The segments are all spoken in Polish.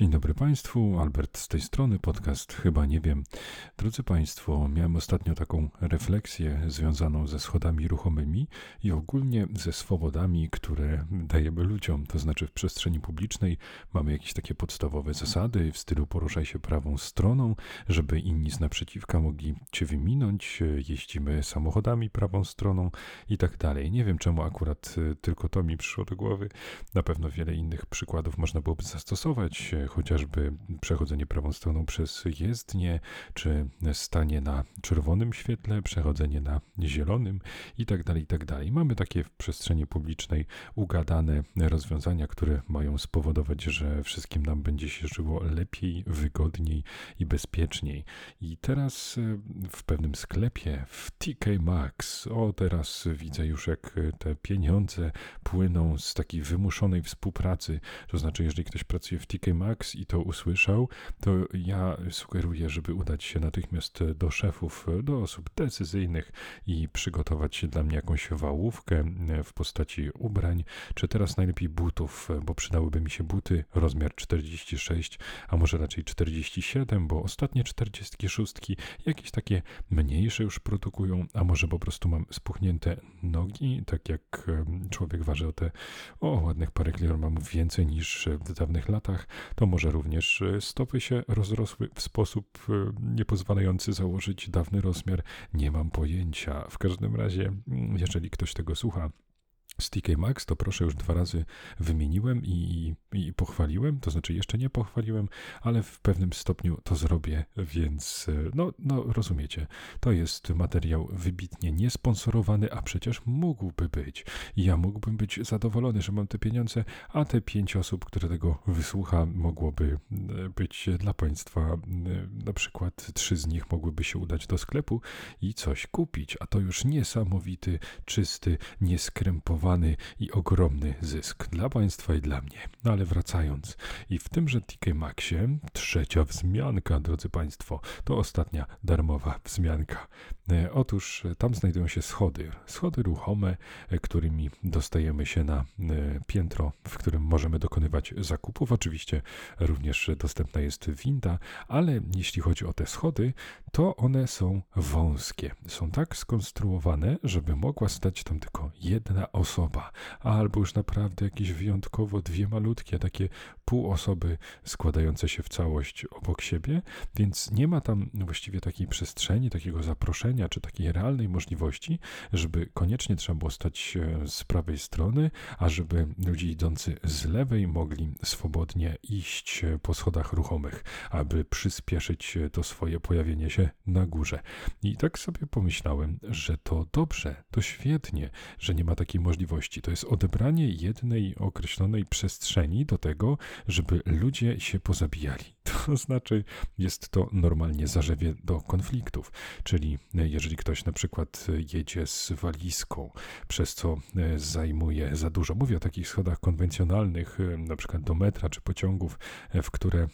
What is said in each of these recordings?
Dzień dobry Państwu, Albert z tej strony, podcast Chyba Nie Wiem. Drodzy Państwo, miałem ostatnio taką refleksję związaną ze schodami ruchomymi i ogólnie ze swobodami, które dajemy ludziom. To znaczy w przestrzeni publicznej mamy jakieś takie podstawowe zasady w stylu poruszaj się prawą stroną, żeby inni z naprzeciwka mogli Cię wyminąć, jeździmy samochodami prawą stroną i tak dalej. Nie wiem czemu akurat tylko to mi przyszło do głowy. Na pewno wiele innych przykładów można byłoby zastosować chociażby przechodzenie prawą stroną przez jezdnię, czy stanie na czerwonym świetle, przechodzenie na zielonym itd. Tak itd. Tak Mamy takie w przestrzeni publicznej ugadane rozwiązania, które mają spowodować, że wszystkim nam będzie się żyło lepiej, wygodniej i bezpieczniej. I teraz e, w pewnym sklepie w TK Maxx, o teraz widzę już jak te pieniądze płyną z takiej wymuszonej współpracy, to znaczy jeżeli ktoś pracuje w TK Maxx, I to usłyszał, to ja sugeruję, żeby udać się natychmiast do szefów, do osób decyzyjnych i przygotować dla mnie jakąś wałówkę w postaci ubrań, czy teraz najlepiej butów, bo przydałyby mi się buty rozmiar 46, a może raczej 47, bo ostatnie 46 jakieś takie mniejsze już produkują, a może po prostu mam spuchnięte nogi, tak jak człowiek waży o te o ładnych parę kilogramów więcej niż w dawnych latach, to może również e, stopy się rozrosły w sposób e, niepozwalający założyć dawny rozmiar. Nie mam pojęcia. W każdym razie, jeżeli ktoś tego słucha, z TK Max to proszę już dwa razy wymieniłem i, i, pochwaliłem, to znaczy jeszcze nie pochwaliłem, ale w pewnym stopniu to zrobię, więc e, no, no rozumiecie, to jest materiał wybitnie niesponsorowany, a przecież mógłby być. Ja mógłbym być zadowolony, że mam te pieniądze, a te pięć osób, które tego wysłucha, mogłoby e, być dla Państwa, e, na przykład trzy z nich mogłyby się udać do sklepu i coś kupić, a to już niesamowity, czysty, nieskrępowany i ogromny zysk dla państwa i dla mnie. No ale wracając, i w tymże TK Maxie trzecia wzmianka, drodzy państwo, to ostatnia darmowa wzmianka. E, otóż e, tam znajdują się schody, schody ruchome, e, którymi dostajemy się na piętro, w którym możemy dokonywać zakupów. Oczywiście również dostępna jest winda, ale jeśli chodzi o te schody, to one są wąskie. Są tak skonstruowane, żeby mogła stać tam tylko jedna osoba, albo już naprawdę jakieś wyjątkowo dwie malutkie, takie pół osoby składające się w całość obok siebie, więc nie ma tam właściwie takiej przestrzeni, takiego zaproszenia, czy takiej realnej możliwości, żeby koniecznie trzeba było stać z prawej strony, a żeby ludzie idący z lewej mogli swobodnie iść po schodach ruchomych, aby przyspieszyć to swoje pojawienie się na górze. I tak sobie pomyślałem, że to dobrze, to świetnie, że nie ma takiej możliwości. To jest odebranie jednej określonej przestrzeni do tego, żeby ludzie się pozabijali. To znaczy, jest to normalnie zarzewie do konfliktów. Czyli jeżeli ktoś na przykład jedzie z walizką, przez co e, zajmuje za dużo, mówię o takich schodach konwencjonalnych, e, na przykład do metra czy pociągów, e, w które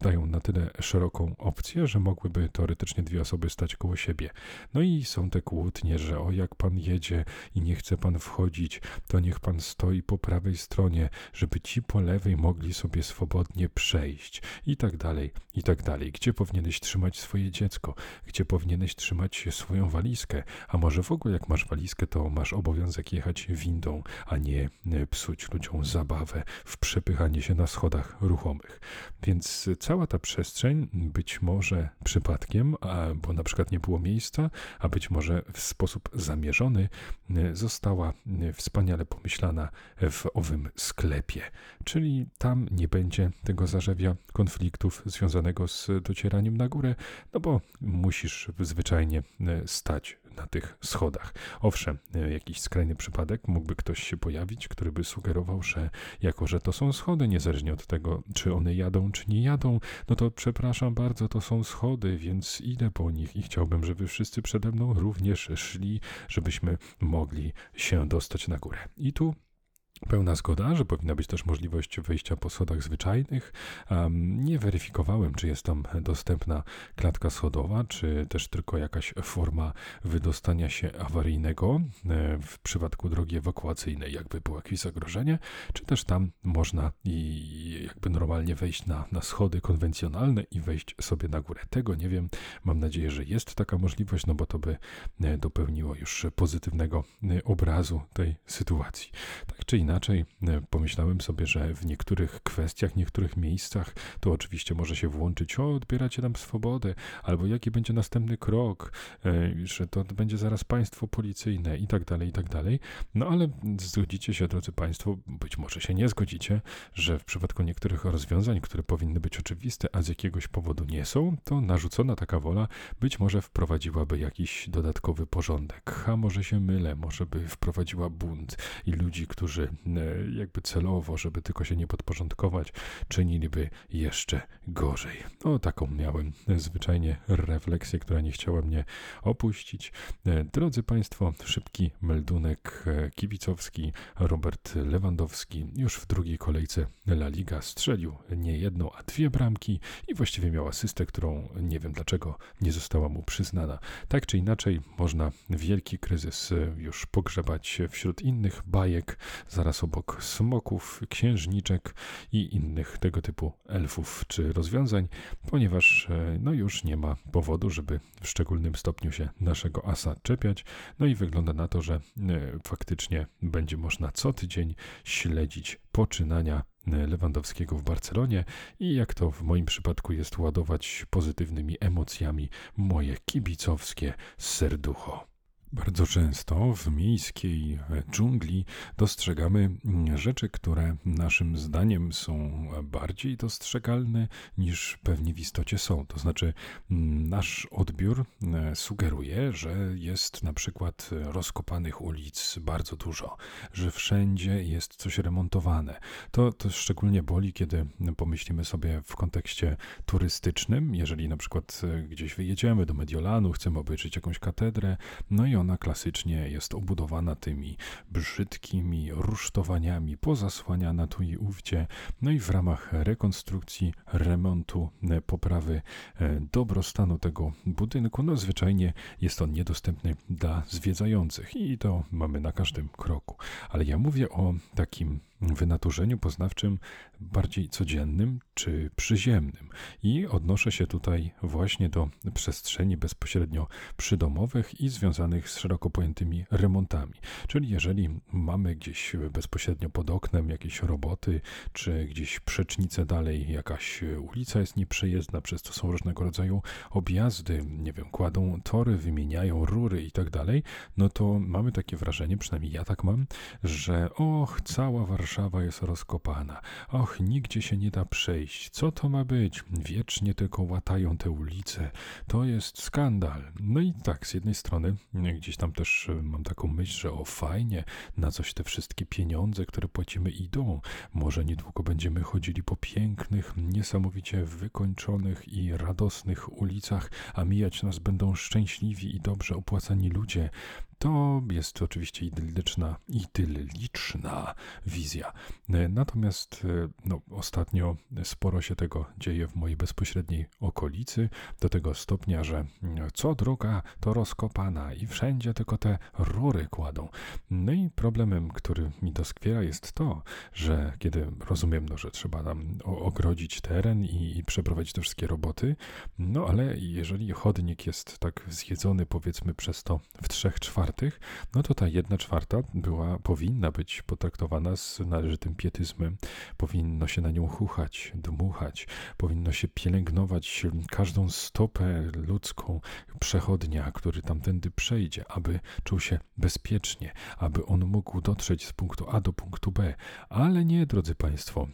dają na tyle szeroką opcję, że mogłyby teoretycznie dwie osoby stać koło siebie. No i są te kłótnie, że o jak pan jedzie i nie chce pan wchodzić, to niech pan stoi po prawej stronie, żeby ci po lewej mogli sobie swobodnie przejść i tak dalej, i tak dalej. Gdzie powinieneś trzymać swoje dziecko? Gdzie powinieneś trzymać swoją walizkę? A może w ogóle jak masz walizkę, to masz obowiązek jechać windą, a nie e, psuć ludziom zabawę w przepychanie się na schodach ruchomych. Więc cała ta przestrzeń być może przypadkiem, bo na przykład nie było miejsca, a być może w sposób zamierzony e, została e, wspaniale pomyślana w owym sklepie. Czyli tam nie będzie tego zarzewia związanego z docieraniem na górę, no bo musisz zwyczajnie e, stać na tych schodach. Owszem, e, jakiś skrajny przypadek mógłby ktoś się pojawić, który by sugerował, że jako, że to są schody, niezależnie od tego, czy one jadą, czy nie jadą, no to przepraszam bardzo, to są schody, więc idę po nich i chciałbym, żeby wszyscy przede mną również szli, żebyśmy mogli się dostać na górę. I tu pełna zgoda, że powinna być też możliwość wejścia po schodach zwyczajnych. Nie weryfikowałem, czy jest tam dostępna klatka schodowa, czy też tylko jakaś forma wydostania się awaryjnego e, w przypadku drogi ewakuacyjnej, jakby było jakieś zagrożenie, czy też tam można i jakby normalnie wejść na, na schody konwencjonalne i wejść sobie na górę. Tego nie wiem. Mam nadzieję, że jest taka możliwość, no bo to by e, dopełniło już pozytywnego e, obrazu tej sytuacji. Tak czy inaczej, inaczej e, pomyślałem sobie, że w niektórych kwestiach, niektórych miejscach to oczywiście może się włączyć, o, odbieracie nam swobodę, albo jaki będzie następny krok, e, że to będzie zaraz państwo policyjne i tak dalej, i tak dalej. No ale zgodzicie się, drodzy Państwo, być może się nie zgodzicie, że w przypadku niektórych rozwiązań, które powinny być oczywiste, a z jakiegoś powodu nie są, to narzucona taka wola być może wprowadziłaby jakiś dodatkowy porządek. A może się mylę, może by wprowadziła bunt i ludzi, którzy jakby celowo, żeby tylko się nie podporządkować, czyniliby jeszcze gorzej. O, taką miałem zwyczajnie refleksję, która nie chciała mnie opuścić. E, drodzy Państwo, szybki meldunek e, kibicowski. Robert Lewandowski już w drugiej kolejce La Liga strzelił nie jedną, a dwie bramki i właściwie miał asystę, którą nie wiem dlaczego nie została mu przyznana. Tak czy inaczej, można wielki kryzys już pogrzebać wśród innych bajek. Zaraz zaraz obok smoków, księżniczek i innych tego typu elfów czy rozwiązań, ponieważ e, no już nie ma powodu, żeby w szczególnym stopniu się naszego asa czepiać. No i wygląda na to, że e, faktycznie będzie można co tydzień śledzić poczynania e, Lewandowskiego w Barcelonie i jak to w moim przypadku jest ładować pozytywnymi emocjami moje kibicowskie serducho. Bardzo często w miejskiej dżungli dostrzegamy rzeczy, które naszym zdaniem są bardziej dostrzegalne niż pewnie w istocie są. To znaczy, nasz odbiór e, sugeruje, że jest na przykład rozkopanych ulic bardzo dużo, że wszędzie jest coś remontowane. To, to szczególnie boli, kiedy pomyślimy sobie w kontekście turystycznym, jeżeli na przykład e, gdzieś wyjedziemy do Mediolanu, chcemy obejrzeć jakąś katedrę, no i ona klasycznie jest obudowana tymi brzydkimi rusztowaniami, pozasłaniana tu i ówdzie, no i w ramach rekonstrukcji, remontu, e, poprawy e, dobrostanu tego budynku, no zwyczajnie jest on niedostępny dla zwiedzających i to mamy na każdym kroku. Ale ja mówię o takim wynaturzeniu poznawczym bardziej codziennym czy przyziemnym. I odnoszę się tutaj właśnie do przestrzeni bezpośrednio przydomowych i związanych z szeroko pojętymi remontami. Czyli jeżeli mamy gdzieś bezpośrednio pod oknem jakieś roboty, czy gdzieś przecznicę dalej jakaś ulica jest nieprzejezdna, przez to są różnego rodzaju objazdy, nie wiem, kładą tory, wymieniają rury i tak dalej, no to mamy takie wrażenie, przynajmniej ja tak mam, że och, cała Warszawa jest rozkopana. Och, nigdzie się nie da przejść. Co to ma być? Wiecznie tylko łatają te ulice. To jest skandal. No i tak, z jednej strony gdzieś tam też e, mam taką myśl, że o fajnie, na coś te wszystkie pieniądze, które płacimy idą. Może niedługo będziemy chodzili po pięknych, niesamowicie wykończonych i radosnych ulicach, a mijać nas będą szczęśliwi i dobrze opłacani ludzie. To jest oczywiście idylliczna, idylliczna wizja. Natomiast e, no, ostatnio sporo się tego dzieje w mojej bezpośredniej okolicy, do tego stopnia, że mm, co droga to rozkopana i wszędzie tylko te rury kładą. No i problemem, który mi doskwiera jest to, że kiedy rozumiem, no, że trzeba nam ogrodzić teren i, i przeprowadzić te wszystkie roboty, no ale jeżeli chodnik jest tak zjedzony powiedzmy przez to w trzech czwartych, no to ta jedna czwarta była, powinna być potraktowana z należytym pietyzmem. Powinno się na nią chuchać, dmuchać, powinno się pielęgnować każdą stopę ludzką przechodnia, który tamtędy przejdzie, aby czuł się bezpiecznie, aby on mógł dotrzeć z punktu A do punktu B. Ale nie, drodzy Państwo,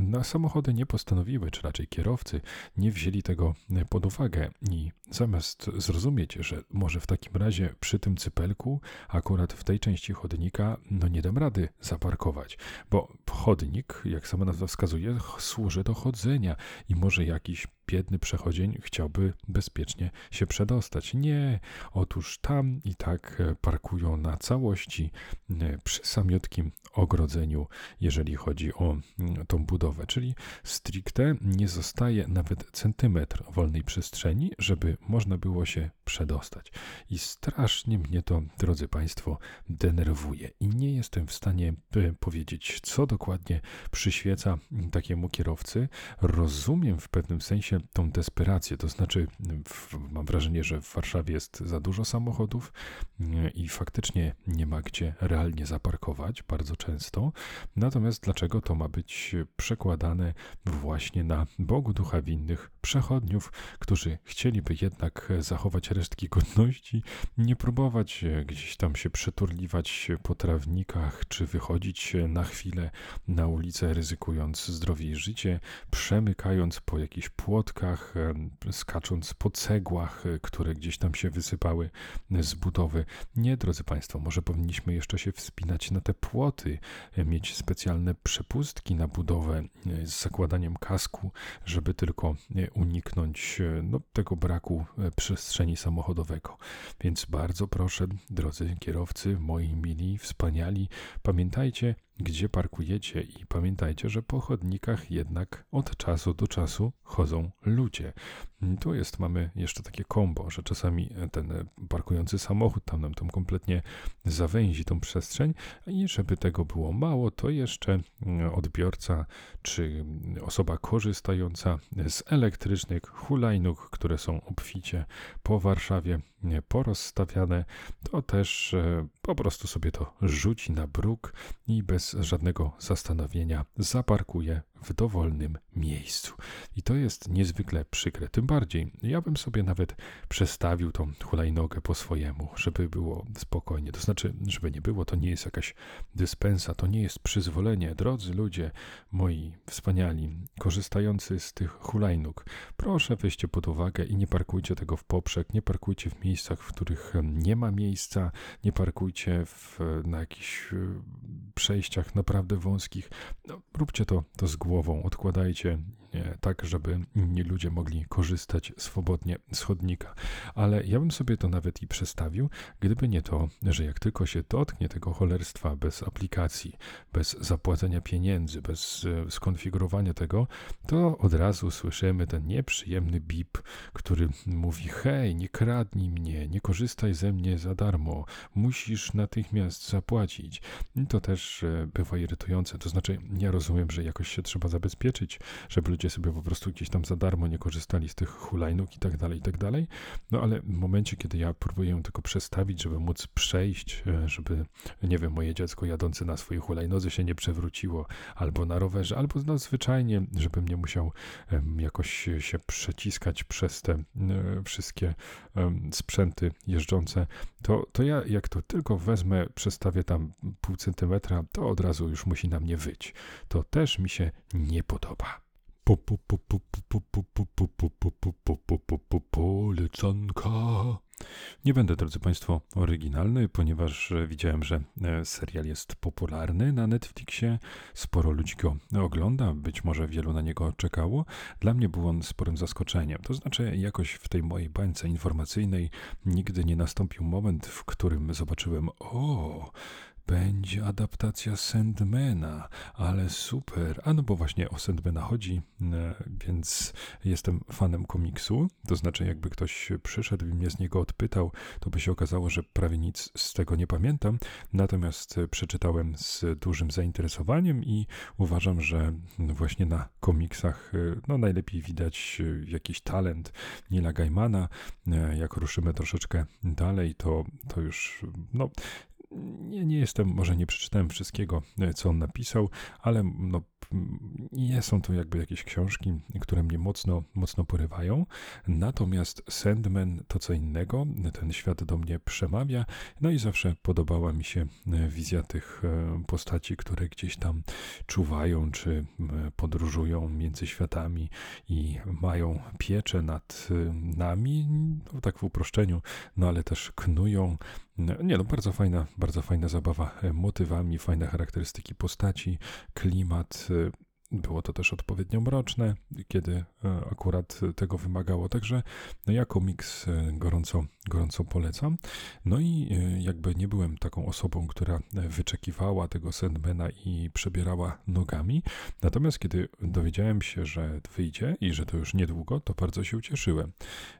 na samochody nie postanowiły, czy raczej kierowcy nie wzięli tego pod uwagę i zamiast zrozumieć, że może w takim razie przy tym cypelku akurat w tej części chodnika, no nie dam rady zaparkować, bo chodnik, jak sama nazwa wskazuje, służy do chodzenia i może jakiś biedny przechodzień chciałby bezpiecznie się przedostać. Nie, otóż tam i tak parkują na całości przy samiutkim ogrodzeniu, jeżeli chodzi o tą budowę, czyli stricte nie zostaje nawet centymetr wolnej przestrzeni, żeby można było się przedostać. I strasznie mnie to, drodzy Państwo, denerwuje i nie jestem w stanie e, powiedzieć, co dokładnie przyświeca takiemu kierowcy. Rozumiem w pewnym sensie tą desperację, to znaczy w, mam wrażenie, że w Warszawie jest za dużo samochodów mm, i faktycznie nie ma gdzie realnie zaparkować bardzo często. Natomiast dlaczego to ma być przekładane właśnie na Bogu ducha winnych przechodniów, którzy chcieliby jednak zachować resztki godności, nie próbować gdzieś tam się przeturliwać po trawnikach, czy wychodzić na chwilę na ulicę, ryzykując zdrowie i życie, przemykając po jakichś skacząc po cegłach, które gdzieś tam się wysypały z budowy. Nie, drodzy Państwo, może powinniśmy jeszcze się wspinać na te płoty, mieć specjalne przepustki na budowę z zakładaniem kasku, żeby tylko uniknąć no, tego braku przestrzeni samochodowego. Więc bardzo proszę, drodzy kierowcy, moi mili, wspaniali, pamiętajcie, gdzie parkujecie i pamiętajcie, że po chodnikach jednak od czasu do czasu chodzą ludzie. Tu jest, mamy jeszcze takie kombo, że czasami ten parkujący samochód tam nam tam kompletnie zawęzi tą przestrzeń i żeby tego było mało, to jeszcze odbiorca czy osoba korzystająca z elektrycznych hulajnóg, które są obficie po Warszawie porozstawiane, to też e, po prostu sobie to rzuci na bruk i bez żadnego zastanowienia zaparkuje w dowolnym miejscu. I to jest niezwykle przykre. Tym bardziej, ja bym sobie nawet przestawił tą hulajnogę po swojemu, żeby było spokojnie. To znaczy, żeby nie było, to nie jest jakaś dyspensa, to nie jest przyzwolenie. Drodzy ludzie, moi wspaniali, korzystający z tych hulajnóg, proszę weźcie pod uwagę i nie parkujcie tego w poprzek, nie parkujcie w miejscach, w których nie ma miejsca, nie parkujcie w, na jakichś e, przejściach naprawdę wąskich. No, róbcie to, to z głową, odkładajcie tak, żeby inni ludzie mogli korzystać swobodnie z chodnika. Ale ja bym sobie to nawet i przestawił, gdyby nie to, że jak tylko się dotknie tego cholerstwa bez aplikacji, bez zapłacenia pieniędzy, bez e, skonfigurowania tego, to od razu słyszymy ten nieprzyjemny bip, który mówi: Hej, nie kradnij mnie, nie korzystaj ze mnie za darmo, musisz natychmiast zapłacić. I to też e, bywa irytujące. To znaczy, ja rozumiem, że jakoś się trzeba zabezpieczyć, żeby ludzie sobie po prostu gdzieś tam za darmo nie korzystali z tych hulajnóg i tak dalej, i tak dalej. No ale w momencie, kiedy ja próbuję ją tylko przestawić, żeby móc przejść, e, żeby, nie wiem, moje dziecko jadące na swojej hulajnodze się nie przewróciło, albo na rowerze, albo no zwyczajnie, żebym nie musiał jakoś się przeciskać przez te e, wszystkie sprzęty jeżdżące, to, to ja jak to tylko wezmę, przestawię tam pół centymetra, to od razu już musi na mnie wyć. To też mi się nie podoba. Polecanka. Nie będę, drodzy Państwo, oryginalny, ponieważ widziałem, że serial jest popularny na Netflixie. Sporo ludzi go ogląda, być może wielu na niego czekało. Dla mnie był on sporym zaskoczeniem. To znaczy, jakoś w tej mojej bańce informacyjnej nigdy nie nastąpił moment, w którym zobaczyłem, o, będzie adaptacja Sandmana, ale super. A no bo właśnie o Sandmana chodzi, e, więc jestem fanem komiksu. To znaczy, jakby ktoś przyszedł i mnie z niego odpytał, to by się okazało, że prawie nic z tego nie pamiętam. Natomiast przeczytałem z dużym zainteresowaniem i uważam, że właśnie na komiksach e, no, najlepiej widać e, jakiś talent Nila Gaimana. Jak ruszymy troszeczkę dalej, to, to już no, nie, nie jestem, może nie przeczytałem wszystkiego, e, co on napisał, ale no, nie są to jakby jakieś książki, które mnie mocno, mocno porywają. Natomiast Sandman to co innego, ten świat do mnie przemawia, no i zawsze podobała mi się e, wizja tych e, postaci, które gdzieś tam czuwają, czy podróżują między światami i mają pieczę nad nami, no, tak w uproszczeniu, no ale też knują nie no, bardzo fajna, bardzo fajna zabawa e, motywami, fajne charakterystyki postaci, klimat. E, było to też odpowiednio mroczne, kiedy e, akurat tego wymagało. Także no, ja komiks gorąco, gorąco polecam. No i jakby nie byłem taką osobą, która wyczekiwała tego Sandmana i przebierała nogami. Natomiast kiedy dowiedziałem się, że wyjdzie i że to już niedługo, to bardzo się ucieszyłem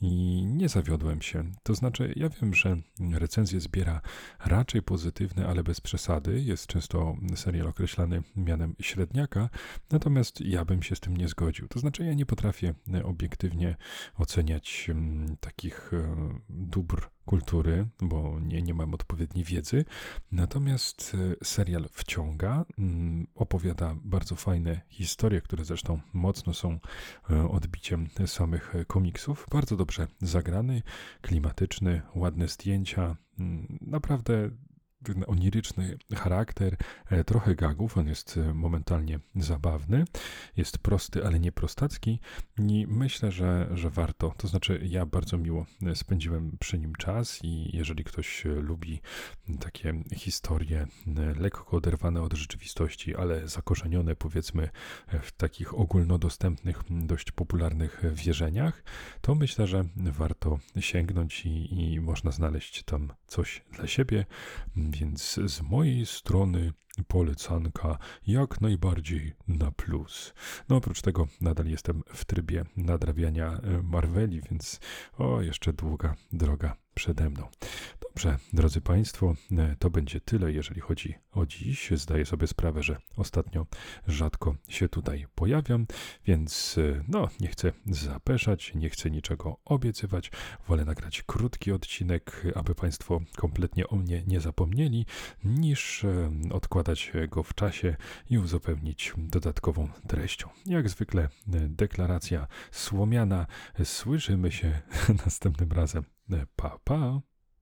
i nie zawiodłem się. To znaczy, ja wiem, że recenzję zbiera raczej pozytywne, ale bez przesady. Jest często serial określany mianem średniaka, natomiast ja bym się z tym nie zgodził. To znaczy, ja nie potrafię obiektywnie oceniać mm, takich e, dóbr kultury, bo nie, nie mam odpowiedniej wiedzy. Natomiast e, serial wciąga, mm, opowiada bardzo fajne historie, które zresztą mocno są e, odbiciem samych komiksów. Bardzo dobrze zagrany, klimatyczny, ładne zdjęcia. Mm, naprawdę oniryczny charakter, e, trochę gagów, on jest e, momentalnie zabawny, jest prosty, ale nie prostacki. I myślę, że, że warto. To znaczy, ja bardzo miło e, spędziłem przy nim czas i jeżeli ktoś lubi takie historie lekko oderwane od rzeczywistości, ale zakorzenione powiedzmy w takich ogólnodostępnych, dość popularnych wierzeniach, to myślę, że warto sięgnąć i, i można znaleźć tam coś dla siebie więc z mojej strony polecanka jak najbardziej na plus. No oprócz tego nadal jestem w trybie nadrabiania e, Marveli, więc o, jeszcze długa droga przede mną. Dobrze, drodzy Państwo, e, to będzie tyle, jeżeli chodzi o dziś. Zdaję sobie sprawę, że ostatnio rzadko się tutaj pojawiam, więc e, no, nie chcę zapeszać, nie chcę niczego obiecywać. Wolę nagrać krótki odcinek, aby Państwo kompletnie o mnie nie zapomnieli, niż odkładać go w czasie i uzupełnić dodatkową treścią. Jak zwykle, e, deklaracja słomiana. Słyszymy się następnym razem. Pa, pa.